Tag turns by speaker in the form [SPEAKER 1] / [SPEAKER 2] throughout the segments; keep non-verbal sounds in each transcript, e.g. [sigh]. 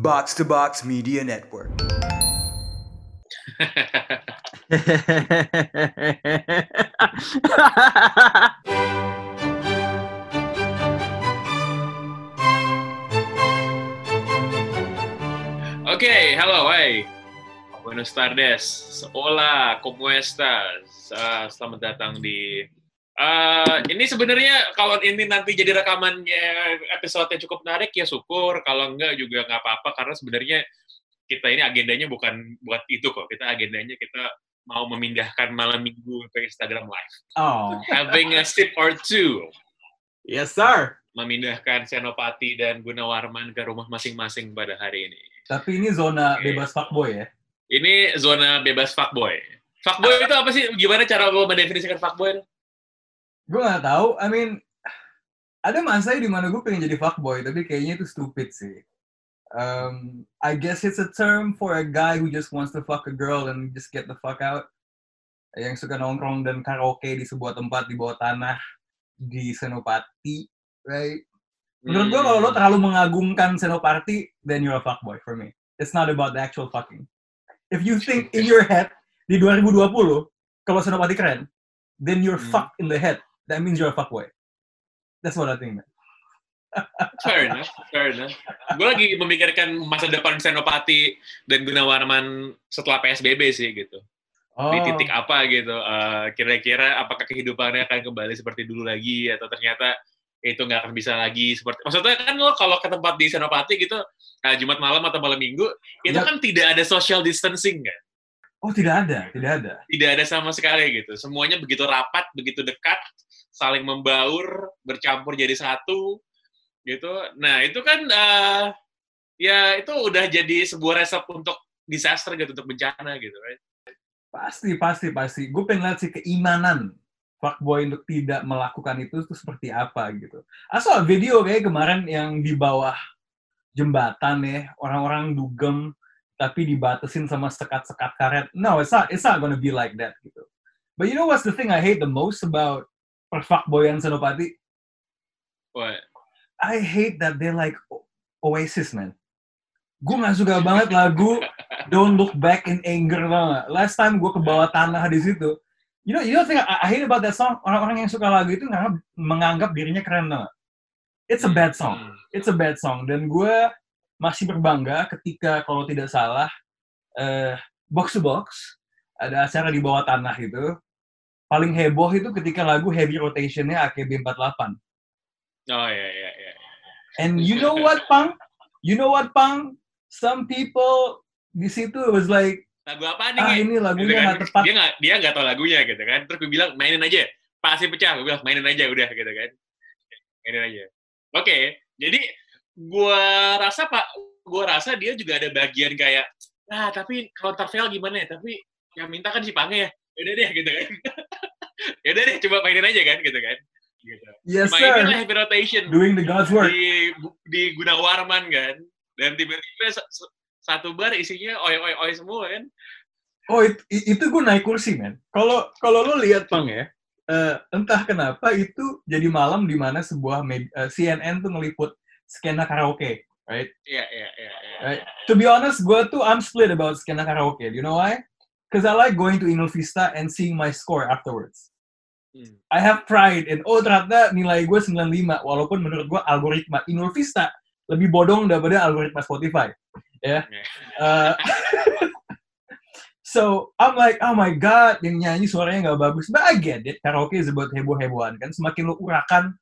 [SPEAKER 1] Box to Box Media Network. [laughs]
[SPEAKER 2] Ok, halo, hai. Buenos tardes. Hola, ¿cómo estás? Ah, selamat datang di... Ah, ini sebenarnya kalau ini nanti jadi rekamannya episode yang cukup menarik ya syukur. Kalau enggak juga nggak apa-apa karena sebenarnya kita ini agendanya bukan buat itu kok. Kita agendanya kita mau memindahkan malam minggu ke Instagram Live.
[SPEAKER 3] Oh,
[SPEAKER 2] Having a sip or two.
[SPEAKER 3] yes sir.
[SPEAKER 2] Memindahkan Senopati dan Gunawarman ke rumah masing-masing pada hari ini.
[SPEAKER 3] Tapi ini zona
[SPEAKER 2] Oke.
[SPEAKER 3] bebas fuckboy ya.
[SPEAKER 2] Ini zona bebas fuckboy. Fuckboy itu apa sih? Gimana cara lo mendefinisikan fuckboy?
[SPEAKER 3] Gue nggak tahu. I mean, ada masa di mana gue pengen jadi fuckboy, tapi kayaknya itu stupid sih. Um, I guess it's a term for a guy who just wants to fuck a girl and just get the fuck out. Yang suka nongkrong dan karaoke di sebuah tempat di bawah tanah di Senopati, right? Menurut gue kalau lo terlalu mengagungkan Senopati, then you're a fuckboy for me. It's not about the actual fucking. If you think in your head di 2020 kalau Senopati keren, then you're
[SPEAKER 2] Hmm.
[SPEAKER 3] fucked in the head. That means you're a fuckboy. That's what I think. Man. [laughs]
[SPEAKER 2] fair enough, fair enough. Gue lagi memikirkan masa depan Senopati dan Gunawarman setelah PSBB sih gitu.
[SPEAKER 3] Oh,
[SPEAKER 2] Di titik apa gitu. Eh, Kira-kira apakah kehidupannya akan kembali seperti dulu lagi atau ternyata itu nggak akan bisa lagi seperti maksudnya kan lo kalau ke tempat di Senopati gitu eh, Jumat malam atau malam minggu itu
[SPEAKER 3] Yap.
[SPEAKER 2] kan tidak ada social distancing kan
[SPEAKER 3] Oh, tidak ada, tidak ada.
[SPEAKER 2] tidak ada sama sekali gitu. Semuanya begitu rapat, begitu dekat, saling membaur, bercampur jadi satu, gitu. Nah itu kan eh, ya itu udah jadi sebuah resep untuk disaster gitu, untuk bencana gitu.
[SPEAKER 3] Pasti, pasti, pasti. Gue pengen lihat sih keimanan fuckboy untuk tidak melakukan itu itu seperti apa gitu. Asal video kayak kemarin yang di bawah jembatan ya, orang-orang dugem tapi dibatasin sama sekat-sekat karet. No, it's not, it's not gonna be like that gitu. But you know what's the thing I hate the most about per fuckboyan Senopati?
[SPEAKER 2] Wah,
[SPEAKER 3] I hate that they're like Oasis, man. Gue gak suka banget lagu Don't Look Back in Anger, tau gak? Last time gue ke bawah tanah di situ. You know, you know thing I, I hate about that song? Orang-orang yang suka lagu itu nganggap, menganggap dirinya keren, tau gak? It's a bad song.
[SPEAKER 2] Hmm.
[SPEAKER 3] It's a bad song. Dan gue masih berbangga ketika, kalau tidak salah, eh, box to box, ada acara di bawah tanah itu. Paling heboh itu ketika lagu Heavy Rotation-nya AKB48.
[SPEAKER 2] Oh ya ya ya.
[SPEAKER 3] And you know what, Pang? You know what, Pang? Some people di situ was like,
[SPEAKER 2] Lagu apa nih?
[SPEAKER 3] ah ini
[SPEAKER 2] Gitu
[SPEAKER 3] lagunya
[SPEAKER 2] kan.
[SPEAKER 3] nggak tepat.
[SPEAKER 2] Dia nggak dia nggak tahu lagunya gitu kan. Terus gue bilang mainin aja. Pasti pecah. Gue bilang mainin aja udah gitu kan. Mainin aja. Oke, jadi gue rasa pak, gue rasa dia juga ada bagian kayak, nah tapi counter fail gimana ya? Tapi yang minta kan si Pange ya. Yaudah deh gitu kan. [laughs] [laughs] Yaudah deh coba mainin aja kan gitu kan. Gitu.
[SPEAKER 3] Yes,
[SPEAKER 2] Mainin lah happy rotation
[SPEAKER 3] Doing the God's work.
[SPEAKER 2] di di Gunawarman kan. Dan tiba-tiba sa- sa- satu bar isinya oi oi oi semua kan.
[SPEAKER 3] Oh, it- i- itu gue naik kursi, men. Kalau kalau lo lihat, Pang, ya, eh, entah kenapa itu jadi malam di mana sebuah med- eh, CNN tuh ngeliput skena karaoke, right?
[SPEAKER 2] Iya iya iya. iya.
[SPEAKER 3] Right. To be honest, gue tuh I'm split about skena karaoke. Do you know why? Because I like going to Inul Vista and seeing my score afterwards. I have pride in, oh ternyata nilai gue 95, walaupun menurut gue algoritma Inul Vista lebih bodong daripada algoritma Spotify. Ya.
[SPEAKER 2] Oke.
[SPEAKER 3] Uh, [laughs] so, I'm like, oh my god, yang nyanyi suaranya nggak bagus. But I get it, karaoke is about heboh-hebohan kan. Semakin lo urakan,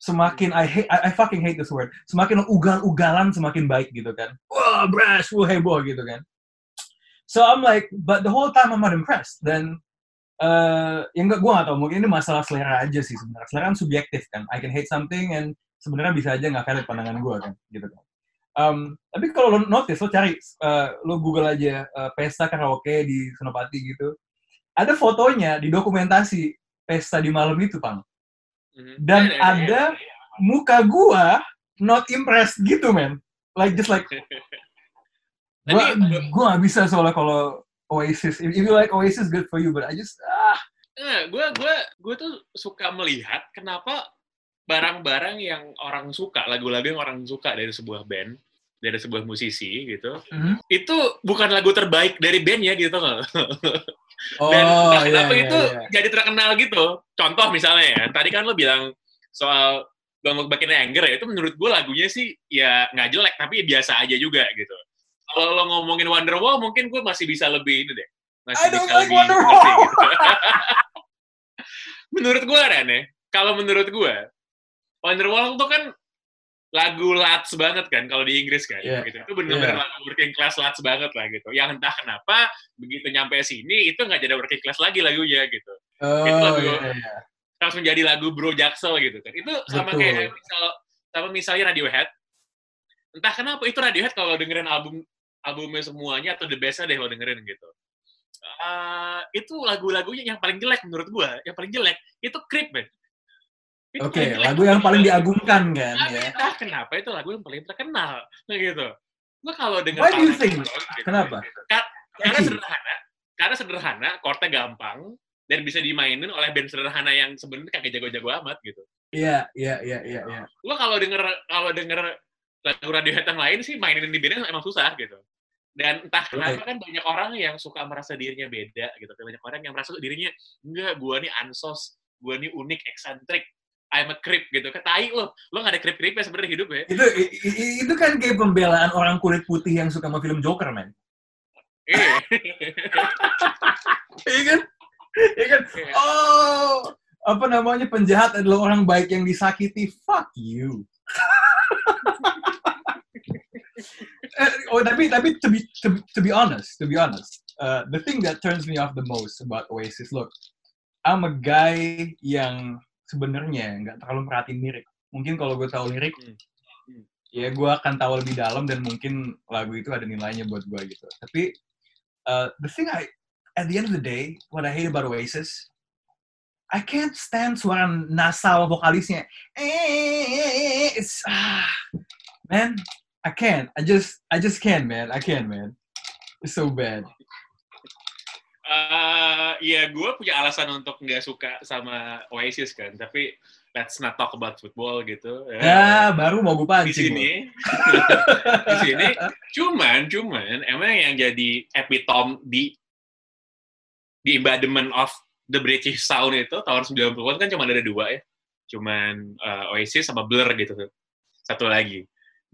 [SPEAKER 3] semakin I hate, I, I fucking hate this word. Semakin lo ugal-ugalan, semakin baik gitu kan. Wah, brash, wah heboh gitu kan. So I'm like, but the whole time I'm not impressed. Dan eh yang enggak gue gak tau, mungkin ini masalah selera aja sih sebenarnya. Selera kan subjektif kan. I can hate something and sebenarnya bisa aja nggak valid pandangan gue kan, gitu kan. Um, tapi kalau lo notice, lo cari, eh, lo google aja eh, pesta karaoke di Senopati gitu. Ada fotonya di dokumentasi pesta di malam itu, Pang.
[SPEAKER 2] Mhm.
[SPEAKER 3] Dan
[SPEAKER 2] Iya, iya, iya.
[SPEAKER 3] ada muka gua not impressed gitu, man. Like, just like, [laughs] gua,
[SPEAKER 2] Tapi-
[SPEAKER 3] gua gak bisa soalnya kalau Oasis. If, you like Oasis, good for you. But I just, ah,
[SPEAKER 2] Nah, gue gue gue tuh suka melihat kenapa barang-barang yang orang suka, lagu-lagu yang orang suka dari sebuah band dari sebuah musisi gitu,
[SPEAKER 3] Mhm.
[SPEAKER 2] itu bukan lagu terbaik dari bandnya gitu nggak?
[SPEAKER 3] Oh,
[SPEAKER 2] Dan
[SPEAKER 3] iya,
[SPEAKER 2] kenapa
[SPEAKER 3] iya,
[SPEAKER 2] itu
[SPEAKER 3] iya.
[SPEAKER 2] jadi terkenal gitu. Contoh misalnya ya, tadi kan lo bilang soal Don't Look Back in Anger ya, itu menurut gue lagunya sih ya nggak jelek, tapi biasa aja juga gitu. Kalau lo ngomongin Wonderwall, mungkin gue masih bisa lebih ini deh. Masih
[SPEAKER 3] I don't
[SPEAKER 2] bisa
[SPEAKER 3] like
[SPEAKER 2] lebih
[SPEAKER 3] Wonderwall.
[SPEAKER 2] gitu. [laughs] menurut gue Ren ya, kalau menurut gue, Wonderwall tuh kan lagu lats banget kan kalau di Inggris kan
[SPEAKER 3] Iya.
[SPEAKER 2] gitu. itu bener-bener
[SPEAKER 3] Iya.
[SPEAKER 2] lagu working class lats banget lah gitu yang entah kenapa begitu nyampe sini itu nggak jadi working class lagi lagunya gitu
[SPEAKER 3] Oh,
[SPEAKER 2] Itu lagu-
[SPEAKER 3] iya, iya.
[SPEAKER 2] langsung jadi lagu Bro Jaksel gitu kan. Itu sama
[SPEAKER 3] Betul.
[SPEAKER 2] kayak misal sama misalnya Radiohead. Entah kenapa itu Radiohead kalau dengerin album albumnya semuanya atau the best deh lo dengerin gitu. Eh, itu lagu-lagunya yang paling jelek menurut gua, yang paling jelek itu Creep, man.
[SPEAKER 3] Oke,
[SPEAKER 2] jelek.
[SPEAKER 3] lagu yang paling diagungkan kan
[SPEAKER 2] Tapi
[SPEAKER 3] ya.
[SPEAKER 2] entah kenapa itu lagu yang paling terkenal, nah gitu. Gua kalau denger
[SPEAKER 3] Why do you think?
[SPEAKER 2] Gitu,
[SPEAKER 3] Kenapa?
[SPEAKER 2] Ka- karena sederhana, karena sederhana, chordnya gampang, dan bisa dimainin oleh band sederhana yang sebenarnya kagak jago-jago amat gitu.
[SPEAKER 3] Iya, iya, iya, iya, iya.
[SPEAKER 2] Lo kalau denger kalau denger lagu Radiohead yang lain sih mainin di bandnya emang susah gitu. Dan entah kenapa kan banyak orang yang suka merasa dirinya beda gitu. Banyak orang yang merasa dirinya enggak, gua nih ansos, gua nih unik, eksentrik, I'm a creep gitu. Ketai lo, lo gak ada creep-creepnya sebenarnya hidup ya.
[SPEAKER 3] Itu itu kan kayak pembelaan orang kulit putih yang suka sama film Joker, man.
[SPEAKER 2] Iya. [laughs]
[SPEAKER 3] Iya kan? Iya kan?
[SPEAKER 2] Iya.
[SPEAKER 3] Oh, apa namanya penjahat adalah orang baik yang disakiti. Fuck you. [laughs] Eh, oh, tapi tapi to be to, be- to be honest, to be honest, uh, the thing that turns me off the most about Oasis, look, I'm a guy yang sebenarnya nggak terlalu merhatiin lirik. Mungkin kalau gue tahu lirik,
[SPEAKER 2] Hmm. Hmm.
[SPEAKER 3] ya gue akan tahu lebih dalam dan mungkin lagu itu ada nilainya buat gue gitu. Tapi uh, the thing I, at the end of the day, what I hate about Oasis, I can't stand suara nasal vokalisnya. Eh, It's ah, man, I can't. I just, I just can't, man. I can't, man. It's so bad.
[SPEAKER 2] Eh, ya gue punya alasan untuk nggak suka sama Oasis kan, tapi let's not talk about football gitu.
[SPEAKER 3] Ya, baru mau gue
[SPEAKER 2] di
[SPEAKER 3] pancing.
[SPEAKER 2] sini, [laughs] di sini, cuman, cuman, emang yang jadi epitome di di embodiment of the British sound itu tahun 90-an kan cuma ada dua ya, cuman eh, Oasis sama Blur gitu, satu lagi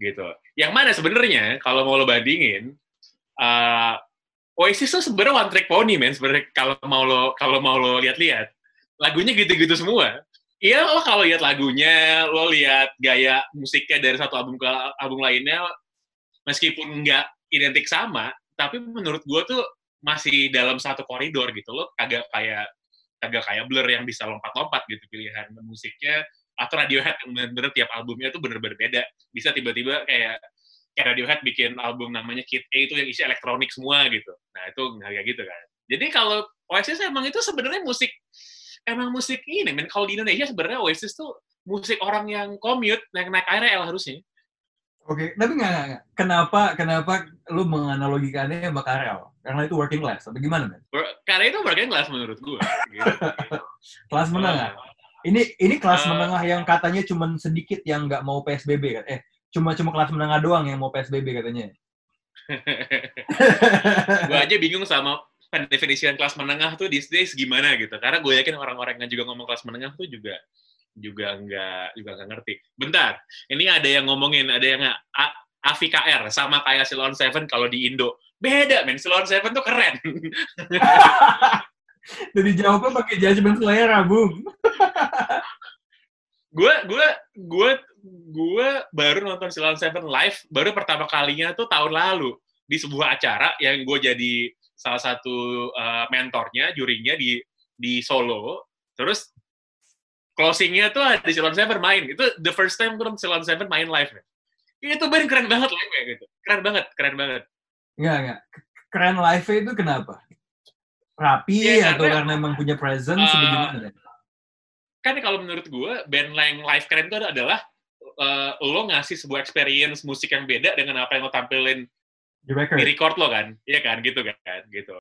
[SPEAKER 2] gitu. Yang mana sebenarnya kalau mau lo bandingin, eh, Oasis tuh sebenarnya one trick pony men sebenarnya kalau mau lo kalau mau lo lihat-lihat lagunya gitu-gitu semua. Iya lo kalau lihat lagunya, lo lihat gaya musiknya dari satu album ke album lainnya, meskipun nggak identik sama, tapi menurut gue tuh masih dalam satu koridor gitu lo kagak kayak kagak kayak Blur yang bisa lompat-lompat gitu pilihan musiknya atau Radiohead yang bener-bener tiap albumnya tuh bener-bener beda bisa tiba-tiba kayak kayak Radiohead bikin album namanya Kid A itu yang isi elektronik semua gitu nah itu nggak kayak gitu kan jadi kalau Oasis emang itu sebenarnya musik emang musik ini men kalau di Indonesia sebenarnya Oasis tuh musik orang yang commute yang naik KRL harusnya
[SPEAKER 3] Oke, tapi nggak, nggak, nggak. Kenapa, kenapa lu menganalogikannya sama Karel? Karena itu working class, atau gimana, men?
[SPEAKER 2] karena itu working class menurut gue gitu. [laughs]
[SPEAKER 3] Kelas menengah. Ini ini kelas
[SPEAKER 2] Eh.
[SPEAKER 3] menengah yang katanya cuma sedikit yang nggak mau PSBB kan? Eh, cuma cuma kelas menengah doang yang mau PSBB katanya. [laughs]
[SPEAKER 2] gue aja bingung sama pendefinisian kelas menengah tuh these days gimana gitu karena gue yakin orang-orang yang juga ngomong kelas menengah tuh juga juga nggak juga nggak ngerti bentar ini ada yang ngomongin ada yang AVKR sama kayak Silon Seven kalau di Indo beda men Silon Seven tuh keren [laughs]
[SPEAKER 3] Jadi jawabnya pakai judgment selera, Bung.
[SPEAKER 2] gue gue gue gue baru nonton Silon Seven live baru pertama kalinya tuh tahun lalu di sebuah acara yang gue jadi salah satu uh, mentornya jurinya di di Solo terus closingnya tuh ada Silon Seven main itu the first time gue nonton Silon Seven main live itu band keren banget live kayak gitu keren banget keren banget
[SPEAKER 3] Nggak, nggak. Keren live itu kenapa? Rapi
[SPEAKER 2] Iya,
[SPEAKER 3] atau
[SPEAKER 2] karena-
[SPEAKER 3] karena emang punya presence
[SPEAKER 2] Uh,
[SPEAKER 3] atau gimana?
[SPEAKER 2] kan kalau menurut gue band yang live keren itu adalah uh, lo ngasih sebuah experience musik yang beda dengan apa yang lo tampilin
[SPEAKER 3] Di record.
[SPEAKER 2] di record lo kan, iya kan, gitu kan, gitu.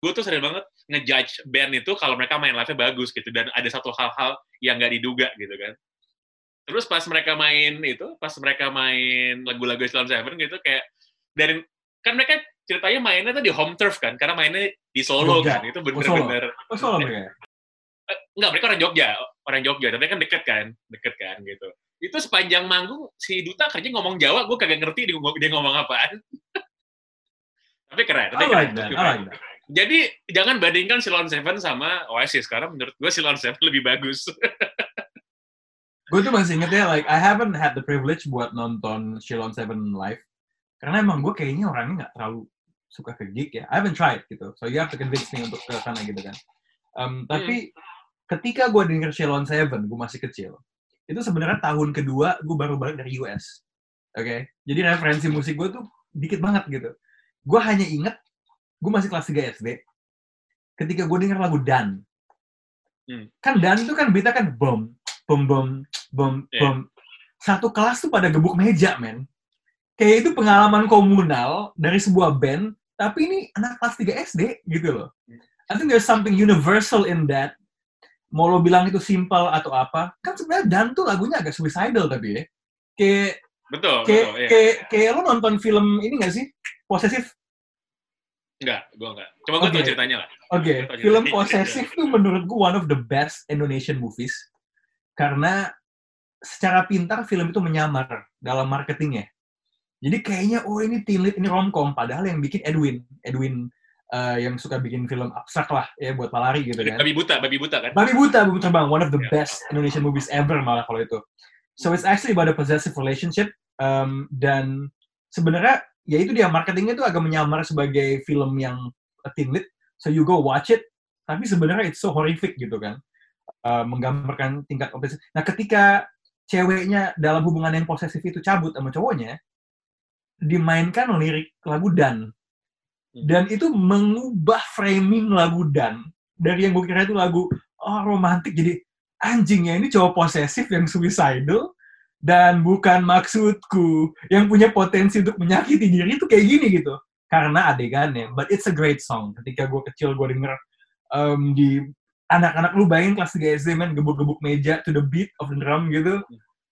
[SPEAKER 2] Gue tuh sering banget ngejudge band itu kalau mereka main live-nya bagus gitu dan ada satu hal-hal yang nggak diduga gitu kan. terus pas mereka main itu pas mereka main lagu-lagu Islam Seven gitu kayak dari kan mereka ceritanya mainnya tuh di home turf kan karena mainnya di Solo
[SPEAKER 3] Jogja.
[SPEAKER 2] kan itu
[SPEAKER 3] Oh, Solo.
[SPEAKER 2] bener-bener
[SPEAKER 3] Oh, Solo mereka ya?
[SPEAKER 2] Eh, enggak mereka orang Jogja orang Jogja tapi kan deket kan deket kan gitu itu sepanjang manggung si Duta kerja ngomong Jawa gue kagak ngerti dia ngomong, dia ngomong apaan [laughs] tapi keren tapi keren
[SPEAKER 3] like like that.
[SPEAKER 2] jadi jangan bandingkan Silon Seven sama Oasis karena menurut gue Silon Seven lebih bagus [laughs]
[SPEAKER 3] Gue tuh masih inget ya, like, I haven't had the privilege buat nonton Shilon Seven live. Karena emang gue kayaknya orangnya nggak terlalu suka ke gig ya. I haven't tried gitu. So you have to convince me untuk ke sana gitu kan. Um, tapi ketika gue denger Shilon Seven, gue masih kecil. Itu sebenarnya tahun kedua gue baru balik dari US. Oke? Jadi referensi musik gue tuh dikit banget gitu. Gue hanya inget, gue masih kelas 3 SD. Ketika gue denger lagu Dan.
[SPEAKER 2] Hmm.
[SPEAKER 3] Kan Dan itu kan beatnya kan bom, bom, bom, bom,
[SPEAKER 2] Iya.
[SPEAKER 3] bom. Satu kelas tuh pada gebuk meja, men. Kayak itu pengalaman komunal dari sebuah band, tapi ini anak kelas 3 SD gitu loh. I think there's something universal in that. Mau lo bilang itu simple atau apa, kan sebenarnya Dan tuh lagunya agak suicidal tapi ya. Kayak
[SPEAKER 2] betul
[SPEAKER 3] kayak
[SPEAKER 2] betul ya
[SPEAKER 3] kayak kayak lo nonton film ini gak sih? Posesif.
[SPEAKER 2] enggak gue enggak cuma gue
[SPEAKER 3] Oke.
[SPEAKER 2] tahu ceritanya lah
[SPEAKER 3] Oke,
[SPEAKER 2] Betul,
[SPEAKER 3] film Possessive tuh menurut gue one of the best Indonesian movies karena secara pintar film itu menyamar dalam marketingnya. Jadi kayaknya oh ini teen lead ini romcom padahal yang bikin Edwin, Edwin eh, yang suka bikin film abstrak lah ya buat malari gitu kan.
[SPEAKER 2] babi buta babi buta kan
[SPEAKER 3] Babi Buta, Babi Terbang, one of the
[SPEAKER 2] Ya.
[SPEAKER 3] best Indonesian movies ever malah kalau itu. So it's actually about a possessive relationship um, dan sebenarnya ya itu dia marketingnya tuh agak menyamar sebagai film yang a teen lit. So you go watch it, tapi sebenarnya it's so horrific gitu kan, Uh, menggambarkan tingkat obsesif. Nah ketika ceweknya dalam hubungan yang posesif itu cabut sama cowoknya, dimainkan lirik lagu Dan. Dan itu mengubah framing lagu Dan. Dari yang gue kira itu lagu oh, romantik, jadi anjingnya ini cowok posesif yang suicidal, dan bukan maksudku yang punya potensi untuk menyakiti diri itu kayak gini gitu. Karena adegannya. But it's a great song. Ketika gue kecil gue denger um, di anak-anak lu bayangin kelas 3 SD men gebuk-gebuk meja to the beat of the drum gitu.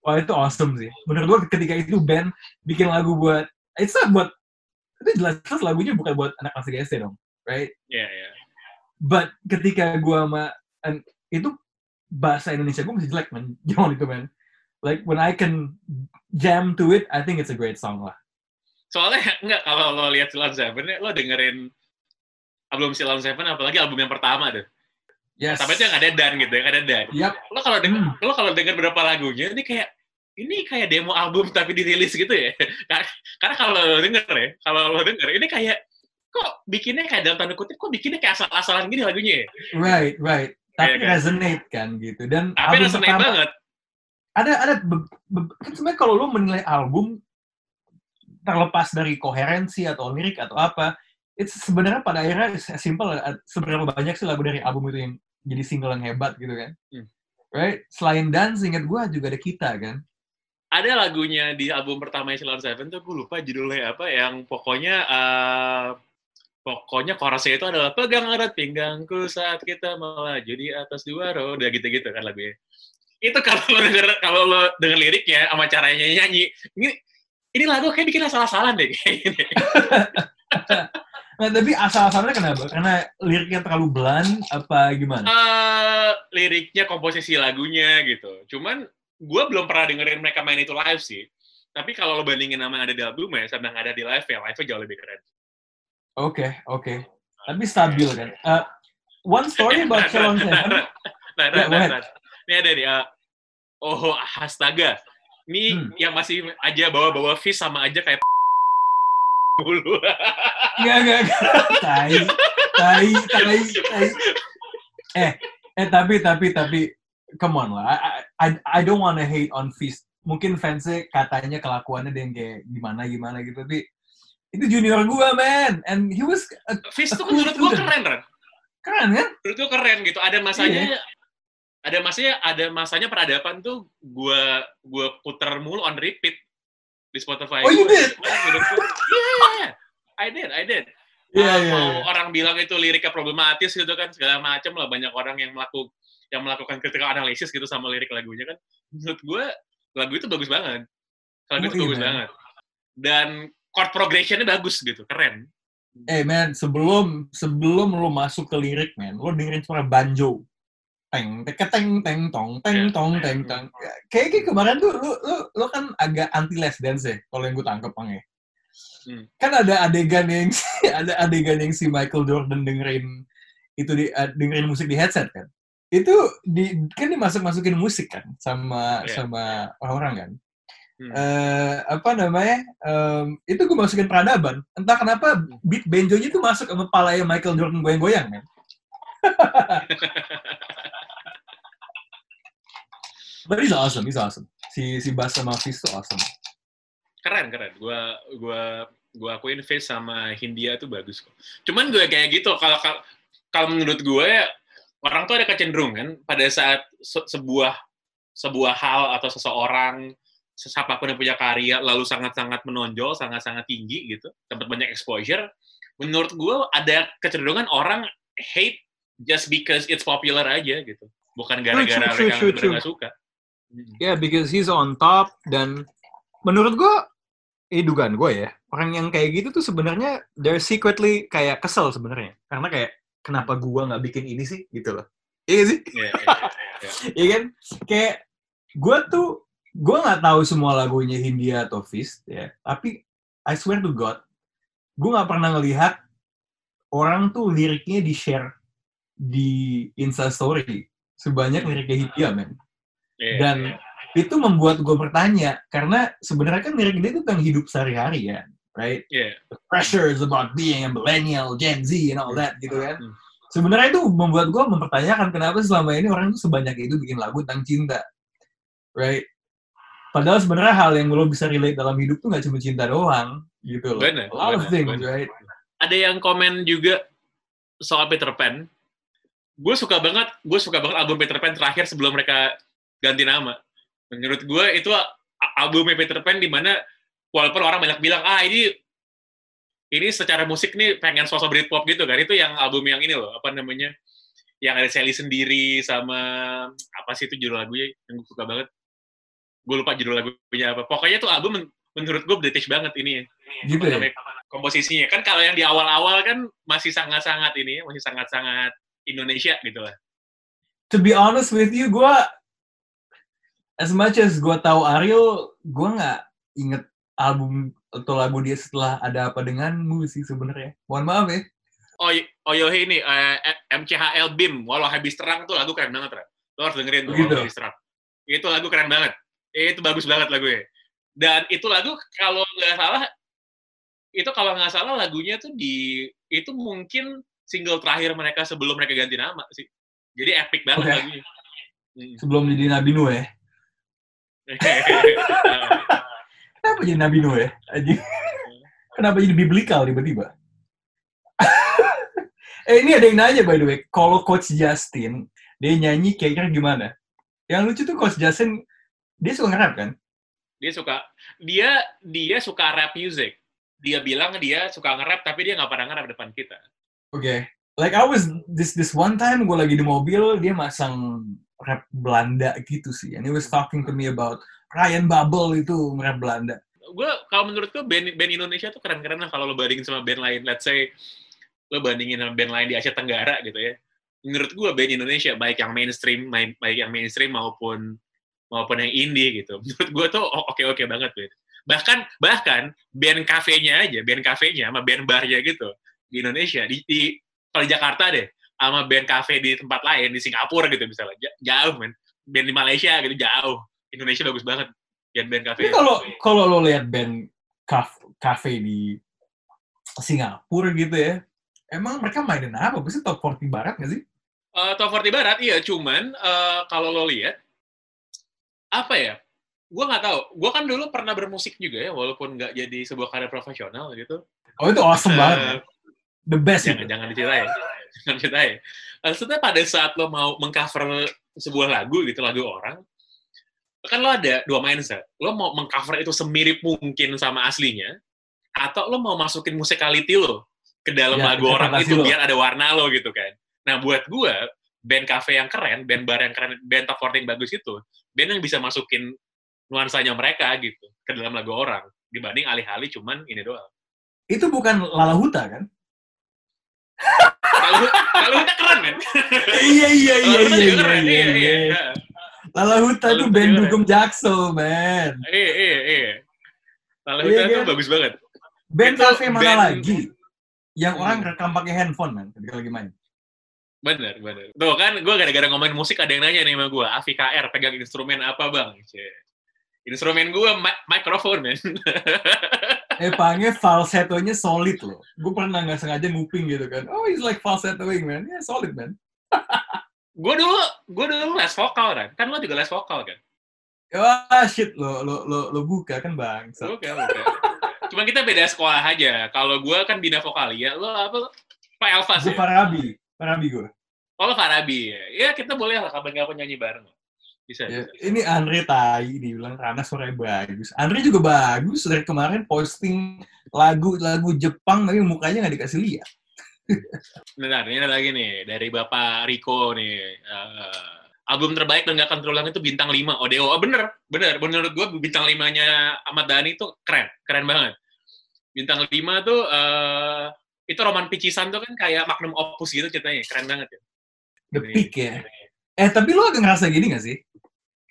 [SPEAKER 3] Wah itu awesome sih. Menurut gue ketika itu band bikin lagu buat it's not buat itu jelas-jelas lagunya bukan buat anak kelas 3 SD dong, right?
[SPEAKER 2] Iya, iya.
[SPEAKER 3] But ketika gue sama and itu bahasa Indonesia gue masih jelek man, [laughs] zaman itu man. Like when I can jam to it, I think it's a great song lah.
[SPEAKER 2] Soalnya enggak kalau lo lihat Silon Seven, lo dengerin album Silon Seven, apalagi album yang pertama tuh.
[SPEAKER 3] Yes.
[SPEAKER 2] Tapi itu yang ada Dan gitu, yang ada Dan.
[SPEAKER 3] Yap.
[SPEAKER 2] Lo kalau denger,
[SPEAKER 3] Hmm.
[SPEAKER 2] lo kalau denger beberapa lagunya, ini kayak ini kayak demo album tapi dirilis gitu ya. [laughs] Karena kalau lo denger ya, kalau lo denger, ini kayak kok bikinnya kayak dalam tanda kutip, kok bikinnya kayak asal-asalan gini lagunya ya.
[SPEAKER 3] Right, right. Tapi
[SPEAKER 2] Iya kan?
[SPEAKER 3] resonate kan gitu. Dan
[SPEAKER 2] Tapi
[SPEAKER 3] album
[SPEAKER 2] resonate
[SPEAKER 3] pertama-
[SPEAKER 2] banget.
[SPEAKER 3] ada ada be- be- kan sebenarnya kalau lo menilai album terlepas dari koherensi atau lirik atau apa, it's sebenarnya pada akhirnya simple seberapa banyak sih lagu dari album itu yang jadi single yang hebat gitu kan.
[SPEAKER 2] Hmm.
[SPEAKER 3] Right? Selain dan ingat gue juga ada kita kan.
[SPEAKER 2] Ada lagunya di album pertama Silon Seven tuh gue lupa judulnya apa yang pokoknya eh, pokoknya chorusnya itu adalah pegang erat pinggangku saat kita melaju di atas dua roda gitu-gitu kan lagunya itu kalau lo [laughs] denger kalau lo denger liriknya sama caranya nyanyi ini ini lagu kayak bikin salah-salah deh kayak [laughs] gini.
[SPEAKER 3] Nah, tapi asal-asalnya kenapa? Karena liriknya terlalu blunt apa gimana?
[SPEAKER 2] Eh, liriknya komposisi lagunya gitu cuman gue belum pernah dengerin mereka main itu live sih tapi kalau lo bandingin sama yang ada di albumnya sama yang ada di live ya live jauh lebih keren
[SPEAKER 3] Oke, oke. Tapi stabil kan. Uh, one story [laughs] about Seven.
[SPEAKER 2] Nah, nah,
[SPEAKER 3] Ya,
[SPEAKER 2] nah,
[SPEAKER 3] go ahead.
[SPEAKER 2] nah. Ini ada nih. uh, oh, astaga. Ini
[SPEAKER 3] Hmm.
[SPEAKER 2] yang masih aja bawa-bawa fish sama aja kayak [laughs] dulu.
[SPEAKER 3] Enggak, enggak, enggak. Tai, tai, tai, tai. Eh, eh tapi, tapi, tapi, come on lah. I, I, don't wanna hate on Fist. Mungkin fansnya katanya kelakuannya dia yang kayak gimana-gimana gitu. Tapi itu junior gua, man. And he was a-
[SPEAKER 2] fish tuh menurut gua
[SPEAKER 3] student.
[SPEAKER 2] keren, Ren.
[SPEAKER 3] keren kan?
[SPEAKER 2] Menurut gua keren gitu. Ada masanya
[SPEAKER 3] Iya.
[SPEAKER 2] ada masanya ada masanya peradaban tuh gua gua puter mulu on repeat di Spotify.
[SPEAKER 3] Oh, you did?
[SPEAKER 2] Yeah, I did, I did.
[SPEAKER 3] Iya,
[SPEAKER 2] Ah,
[SPEAKER 3] iya,
[SPEAKER 2] mau
[SPEAKER 3] iya.
[SPEAKER 2] orang bilang itu liriknya problematis gitu kan segala macam lah banyak orang yang melakukan yang melakukan critical analysis gitu sama lirik lagunya kan menurut gue lagu itu bagus banget. Lagu
[SPEAKER 3] Oh,
[SPEAKER 2] itu
[SPEAKER 3] iya,
[SPEAKER 2] bagus
[SPEAKER 3] man.
[SPEAKER 2] banget. Dan chord progressionnya bagus gitu, keren.
[SPEAKER 3] Eh man, sebelum sebelum lo masuk ke lirik man, lo dengerin suara banjo. Teng teng teng teng tong teng tong teng teng. Kayak kemarin tuh lo lo lo kan agak anti les dance ya, kalau yang gue tangkep Bang ya.
[SPEAKER 2] Hmm.
[SPEAKER 3] Kan ada adegan yang [laughs] ada adegan yang si Michael Jordan dengerin itu di uh, dengerin musik di headset kan. Itu di kan dimasuk-masukin musik kan sama
[SPEAKER 2] Iya.
[SPEAKER 3] sama orang-orang kan.
[SPEAKER 2] Hmm.
[SPEAKER 3] eh apa namanya em, itu gue masukin peradaban entah kenapa beat benjonya tuh masuk sama palanya Michael Jordan goyang-goyang kan [laughs] but he's awesome he's awesome si si bass sama Fizz tuh awesome
[SPEAKER 2] keren keren. Gua gua gua akuin Face sama Hindia tuh bagus kok. Cuman gue kayak gitu kalau kalau- menurut gue ya, orang tuh ada kecenderungan pada saat se- sebuah sebuah hal atau seseorang siapa pun yang punya karya lalu sangat-sangat menonjol sangat-sangat tinggi gitu dapat banyak exposure menurut gue ada kecenderungan orang hate just because it's popular aja gitu. Bukan gara-gara mereka nggak suka. Hmm.
[SPEAKER 3] yeah because he's on top dan menurut gue ini dugaan gue ya orang yang kayak gitu tuh sebenarnya they're secretly kayak kesel sebenarnya karena kayak kenapa gua nggak bikin ini sih gitu loh iya sih
[SPEAKER 2] Iya, iya, iya.
[SPEAKER 3] Iya [laughs] kan? Kayak gue tuh, gue nggak tahu semua lagunya Hindia atau Fist ya. Tapi I swear to God, gue nggak pernah ngelihat orang tuh liriknya di share di Insta Story sebanyak liriknya Hindia, men. Dan. Itu membuat gue bertanya karena sebenarnya kan lirik dia itu tentang hidup sehari-hari ya, right?
[SPEAKER 2] Iya.
[SPEAKER 3] The pressure is about being a millennial, Gen Z, and all that gitu kan.
[SPEAKER 2] Hmm.
[SPEAKER 3] Sebenarnya itu membuat gue mempertanyakan kenapa selama ini orang tuh sebanyak itu bikin lagu tentang cinta, right? Padahal sebenarnya hal yang lo bisa relate dalam hidup tuh nggak cuma cinta doang, gitu loh.
[SPEAKER 2] Bener,
[SPEAKER 3] A lot of
[SPEAKER 2] bener,
[SPEAKER 3] things,
[SPEAKER 2] bener.
[SPEAKER 3] right?
[SPEAKER 2] ada yang komen juga soal Peter Pan. Gue suka banget, gue suka banget album Peter Pan terakhir sebelum mereka ganti nama. Menurut gue itu album Peter Pan di mana walaupun orang banyak bilang ah ini ini secara musik nih pengen sosok Britpop gitu kan. Itu yang album yang ini loh, apa namanya? Yang ada Sally sendiri sama apa sih itu judul lagunya yang gue suka banget. Gue lupa judul lagunya apa. Pokoknya tuh album men- menurut gue British banget ini.
[SPEAKER 3] Gitu ya.
[SPEAKER 2] komposisinya kan kalau yang di awal-awal kan masih sangat-sangat ini masih sangat-sangat Indonesia gitu lah
[SPEAKER 3] To be honest with you, gue as much as gue tahu Ariel, gue nggak inget album atau lagu dia setelah ada apa denganmu sih sebenarnya. Mohon maaf ya.
[SPEAKER 2] oh oh yo ini eh, MCHL BIM walau habis terang tuh lagu keren banget Ra. lo harus dengerin tuh. Walau habis terang itu lagu keren banget itu bagus banget lagunya dan itu lagu kalau nggak salah itu kalau nggak salah lagunya tuh di itu mungkin single terakhir mereka sebelum mereka ganti nama sih jadi epic banget
[SPEAKER 3] Oke.
[SPEAKER 2] lagunya Hmm.
[SPEAKER 3] Sebelum jadi Nabi Nuh ya. [laughs] Kenapa jadi Nabi Nuh ya? Kenapa jadi biblikal tiba-tiba? [laughs] eh ini ada yang nanya by the way, kalau Coach Justin dia nyanyi kira-kira gimana? Yang lucu tuh Coach Justin dia suka nge-rap kan?
[SPEAKER 2] dia suka dia dia suka rap music dia bilang dia suka nge-rap tapi dia nggak pernah nge-rap depan kita
[SPEAKER 3] Oke. Like I was this this one time gue lagi di mobil dia masang rap Belanda gitu sih. And he was talking to me about Ryan Babel itu rap Belanda.
[SPEAKER 2] gue kalau menurut gue band band Indonesia tuh keren-keren lah kalau lo bandingin sama band lain. Let's say lo bandingin sama band lain di Asia Tenggara gitu ya. Menurut gue band Indonesia baik yang mainstream main- baik yang mainstream maupun maupun yang indie gitu. [laughs] Menurut gue tuh oke oke banget band bahkan bahkan band kafenya aja band kafenya sama band barnya gitu di Indonesia di, di kalau di Jakarta deh sama band cafe di tempat lain di Singapura gitu misalnya. Ja- jauh men. Band di Malaysia gitu jauh. Indonesia bagus banget band band cafe
[SPEAKER 3] kalau kalau lo lihat band cafe di Singapura gitu ya, emang mereka mainin apa? Pasti top 40 barat nggak sih?
[SPEAKER 2] Eh, top 40 barat iya. Cuman eh, kalau lo lihat apa ya? Gue nggak tahu. Gue kan dulu pernah bermusik juga ya walaupun nggak jadi sebuah karya profesional gitu.
[SPEAKER 3] Oh itu awesome
[SPEAKER 2] Eh,
[SPEAKER 3] banget. The best
[SPEAKER 2] jangan
[SPEAKER 3] itu.
[SPEAKER 2] jangan diceritain [laughs] jangan diceritain maksudnya pada saat lo mau mengcover sebuah lagu gitu lagu orang kan lo ada dua mindset lo mau mengcover itu semirip mungkin sama aslinya atau lo mau masukin musikality lo ke dalam
[SPEAKER 3] Ya,
[SPEAKER 2] lagu orang itu
[SPEAKER 3] lo.
[SPEAKER 2] biar ada warna lo gitu kan nah buat gue band cafe yang keren band bar yang keren band top 40 yang bagus itu band yang bisa masukin nuansanya mereka gitu ke dalam lagu orang dibanding alih-alih cuman ini doang.
[SPEAKER 3] Itu bukan Lala Huta kan? [laughs]
[SPEAKER 2] Kalau kalau udah keren men.
[SPEAKER 3] iya iya iya
[SPEAKER 2] Huta
[SPEAKER 3] iya
[SPEAKER 2] keren,
[SPEAKER 3] iya
[SPEAKER 2] iya,
[SPEAKER 3] iya.
[SPEAKER 2] iya.
[SPEAKER 3] Lala Huta
[SPEAKER 2] Lala Huta
[SPEAKER 3] band dugem Jaksel, man.
[SPEAKER 2] Iya, iya, iya.
[SPEAKER 3] Iya,
[SPEAKER 2] Huta
[SPEAKER 3] kan?
[SPEAKER 2] bagus banget.
[SPEAKER 3] Band
[SPEAKER 2] Itu
[SPEAKER 3] cafe mana
[SPEAKER 2] band-
[SPEAKER 3] lagi? Yang orang
[SPEAKER 2] Hmm.
[SPEAKER 3] rekam pakai handphone, man, ketika lagi main.
[SPEAKER 2] Bener, bener. Tuh kan, gue gara-gara ngomongin musik ada yang nanya nih sama gue, Afi KR pegang instrumen apa bang? Cie. Instrumen gue mi- mikrofon, men. [laughs]
[SPEAKER 3] Eh, Pangnya falsettonya solid loh. Gue pernah nggak sengaja nguping gitu kan. Oh, he's like falsettoing, man. Yeah, solid, man. [laughs]
[SPEAKER 2] gue dulu, gue dulu les vokal kan. Kan lo juga les vokal kan?
[SPEAKER 3] Wah, shit lo, lo, lo, lo buka kan bang.
[SPEAKER 2] Oke, oke. Cuma kita beda sekolah aja. Kalau gue kan bina vokalia, lo apa? lo? Pak Elvas
[SPEAKER 3] Gue
[SPEAKER 2] ya?
[SPEAKER 3] Farabi. Farabi gue.
[SPEAKER 2] Oh, lo Farabi ya? Ya, kita boleh lah kapan-kapan nyanyi bareng. Bisa,
[SPEAKER 3] Ya,
[SPEAKER 2] bisa.
[SPEAKER 3] ini Andre Tai dibilang Rana suaranya bagus. Andre juga bagus dari kemarin posting lagu-lagu Jepang tapi mukanya nggak dikasih lihat. [laughs]
[SPEAKER 2] Bentar, ini ada lagi nih dari Bapak Riko nih. Eh, album terbaik dan gak akan terulang itu bintang 5 Odeo. Oh bener, bener. Menurut gue bintang 5-nya Ahmad Dhani itu keren, keren banget. Bintang 5 tuh eh itu roman picisan tuh kan kayak magnum opus gitu ceritanya, keren banget ya.
[SPEAKER 3] The Peak ya. Eh tapi lo agak ngerasa gini gak sih?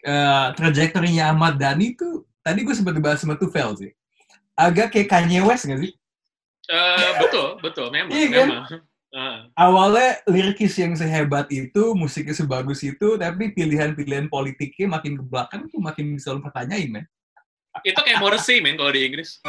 [SPEAKER 3] Eh trajektorinya Ahmad Dhani tuh tadi gue sempat dibahas sama Tufel sih. Agak kayak Kanye West gak sih?
[SPEAKER 2] Eh, betul, betul, memang,
[SPEAKER 3] Iya kan?
[SPEAKER 2] memang. Ah.
[SPEAKER 3] Awalnya lirikis yang sehebat itu, musiknya sebagus itu, tapi pilihan-pilihan politiknya makin ke belakang tuh makin bisa lo pertanyain, men.
[SPEAKER 2] itu kayak Morrissey men kalau di Inggris.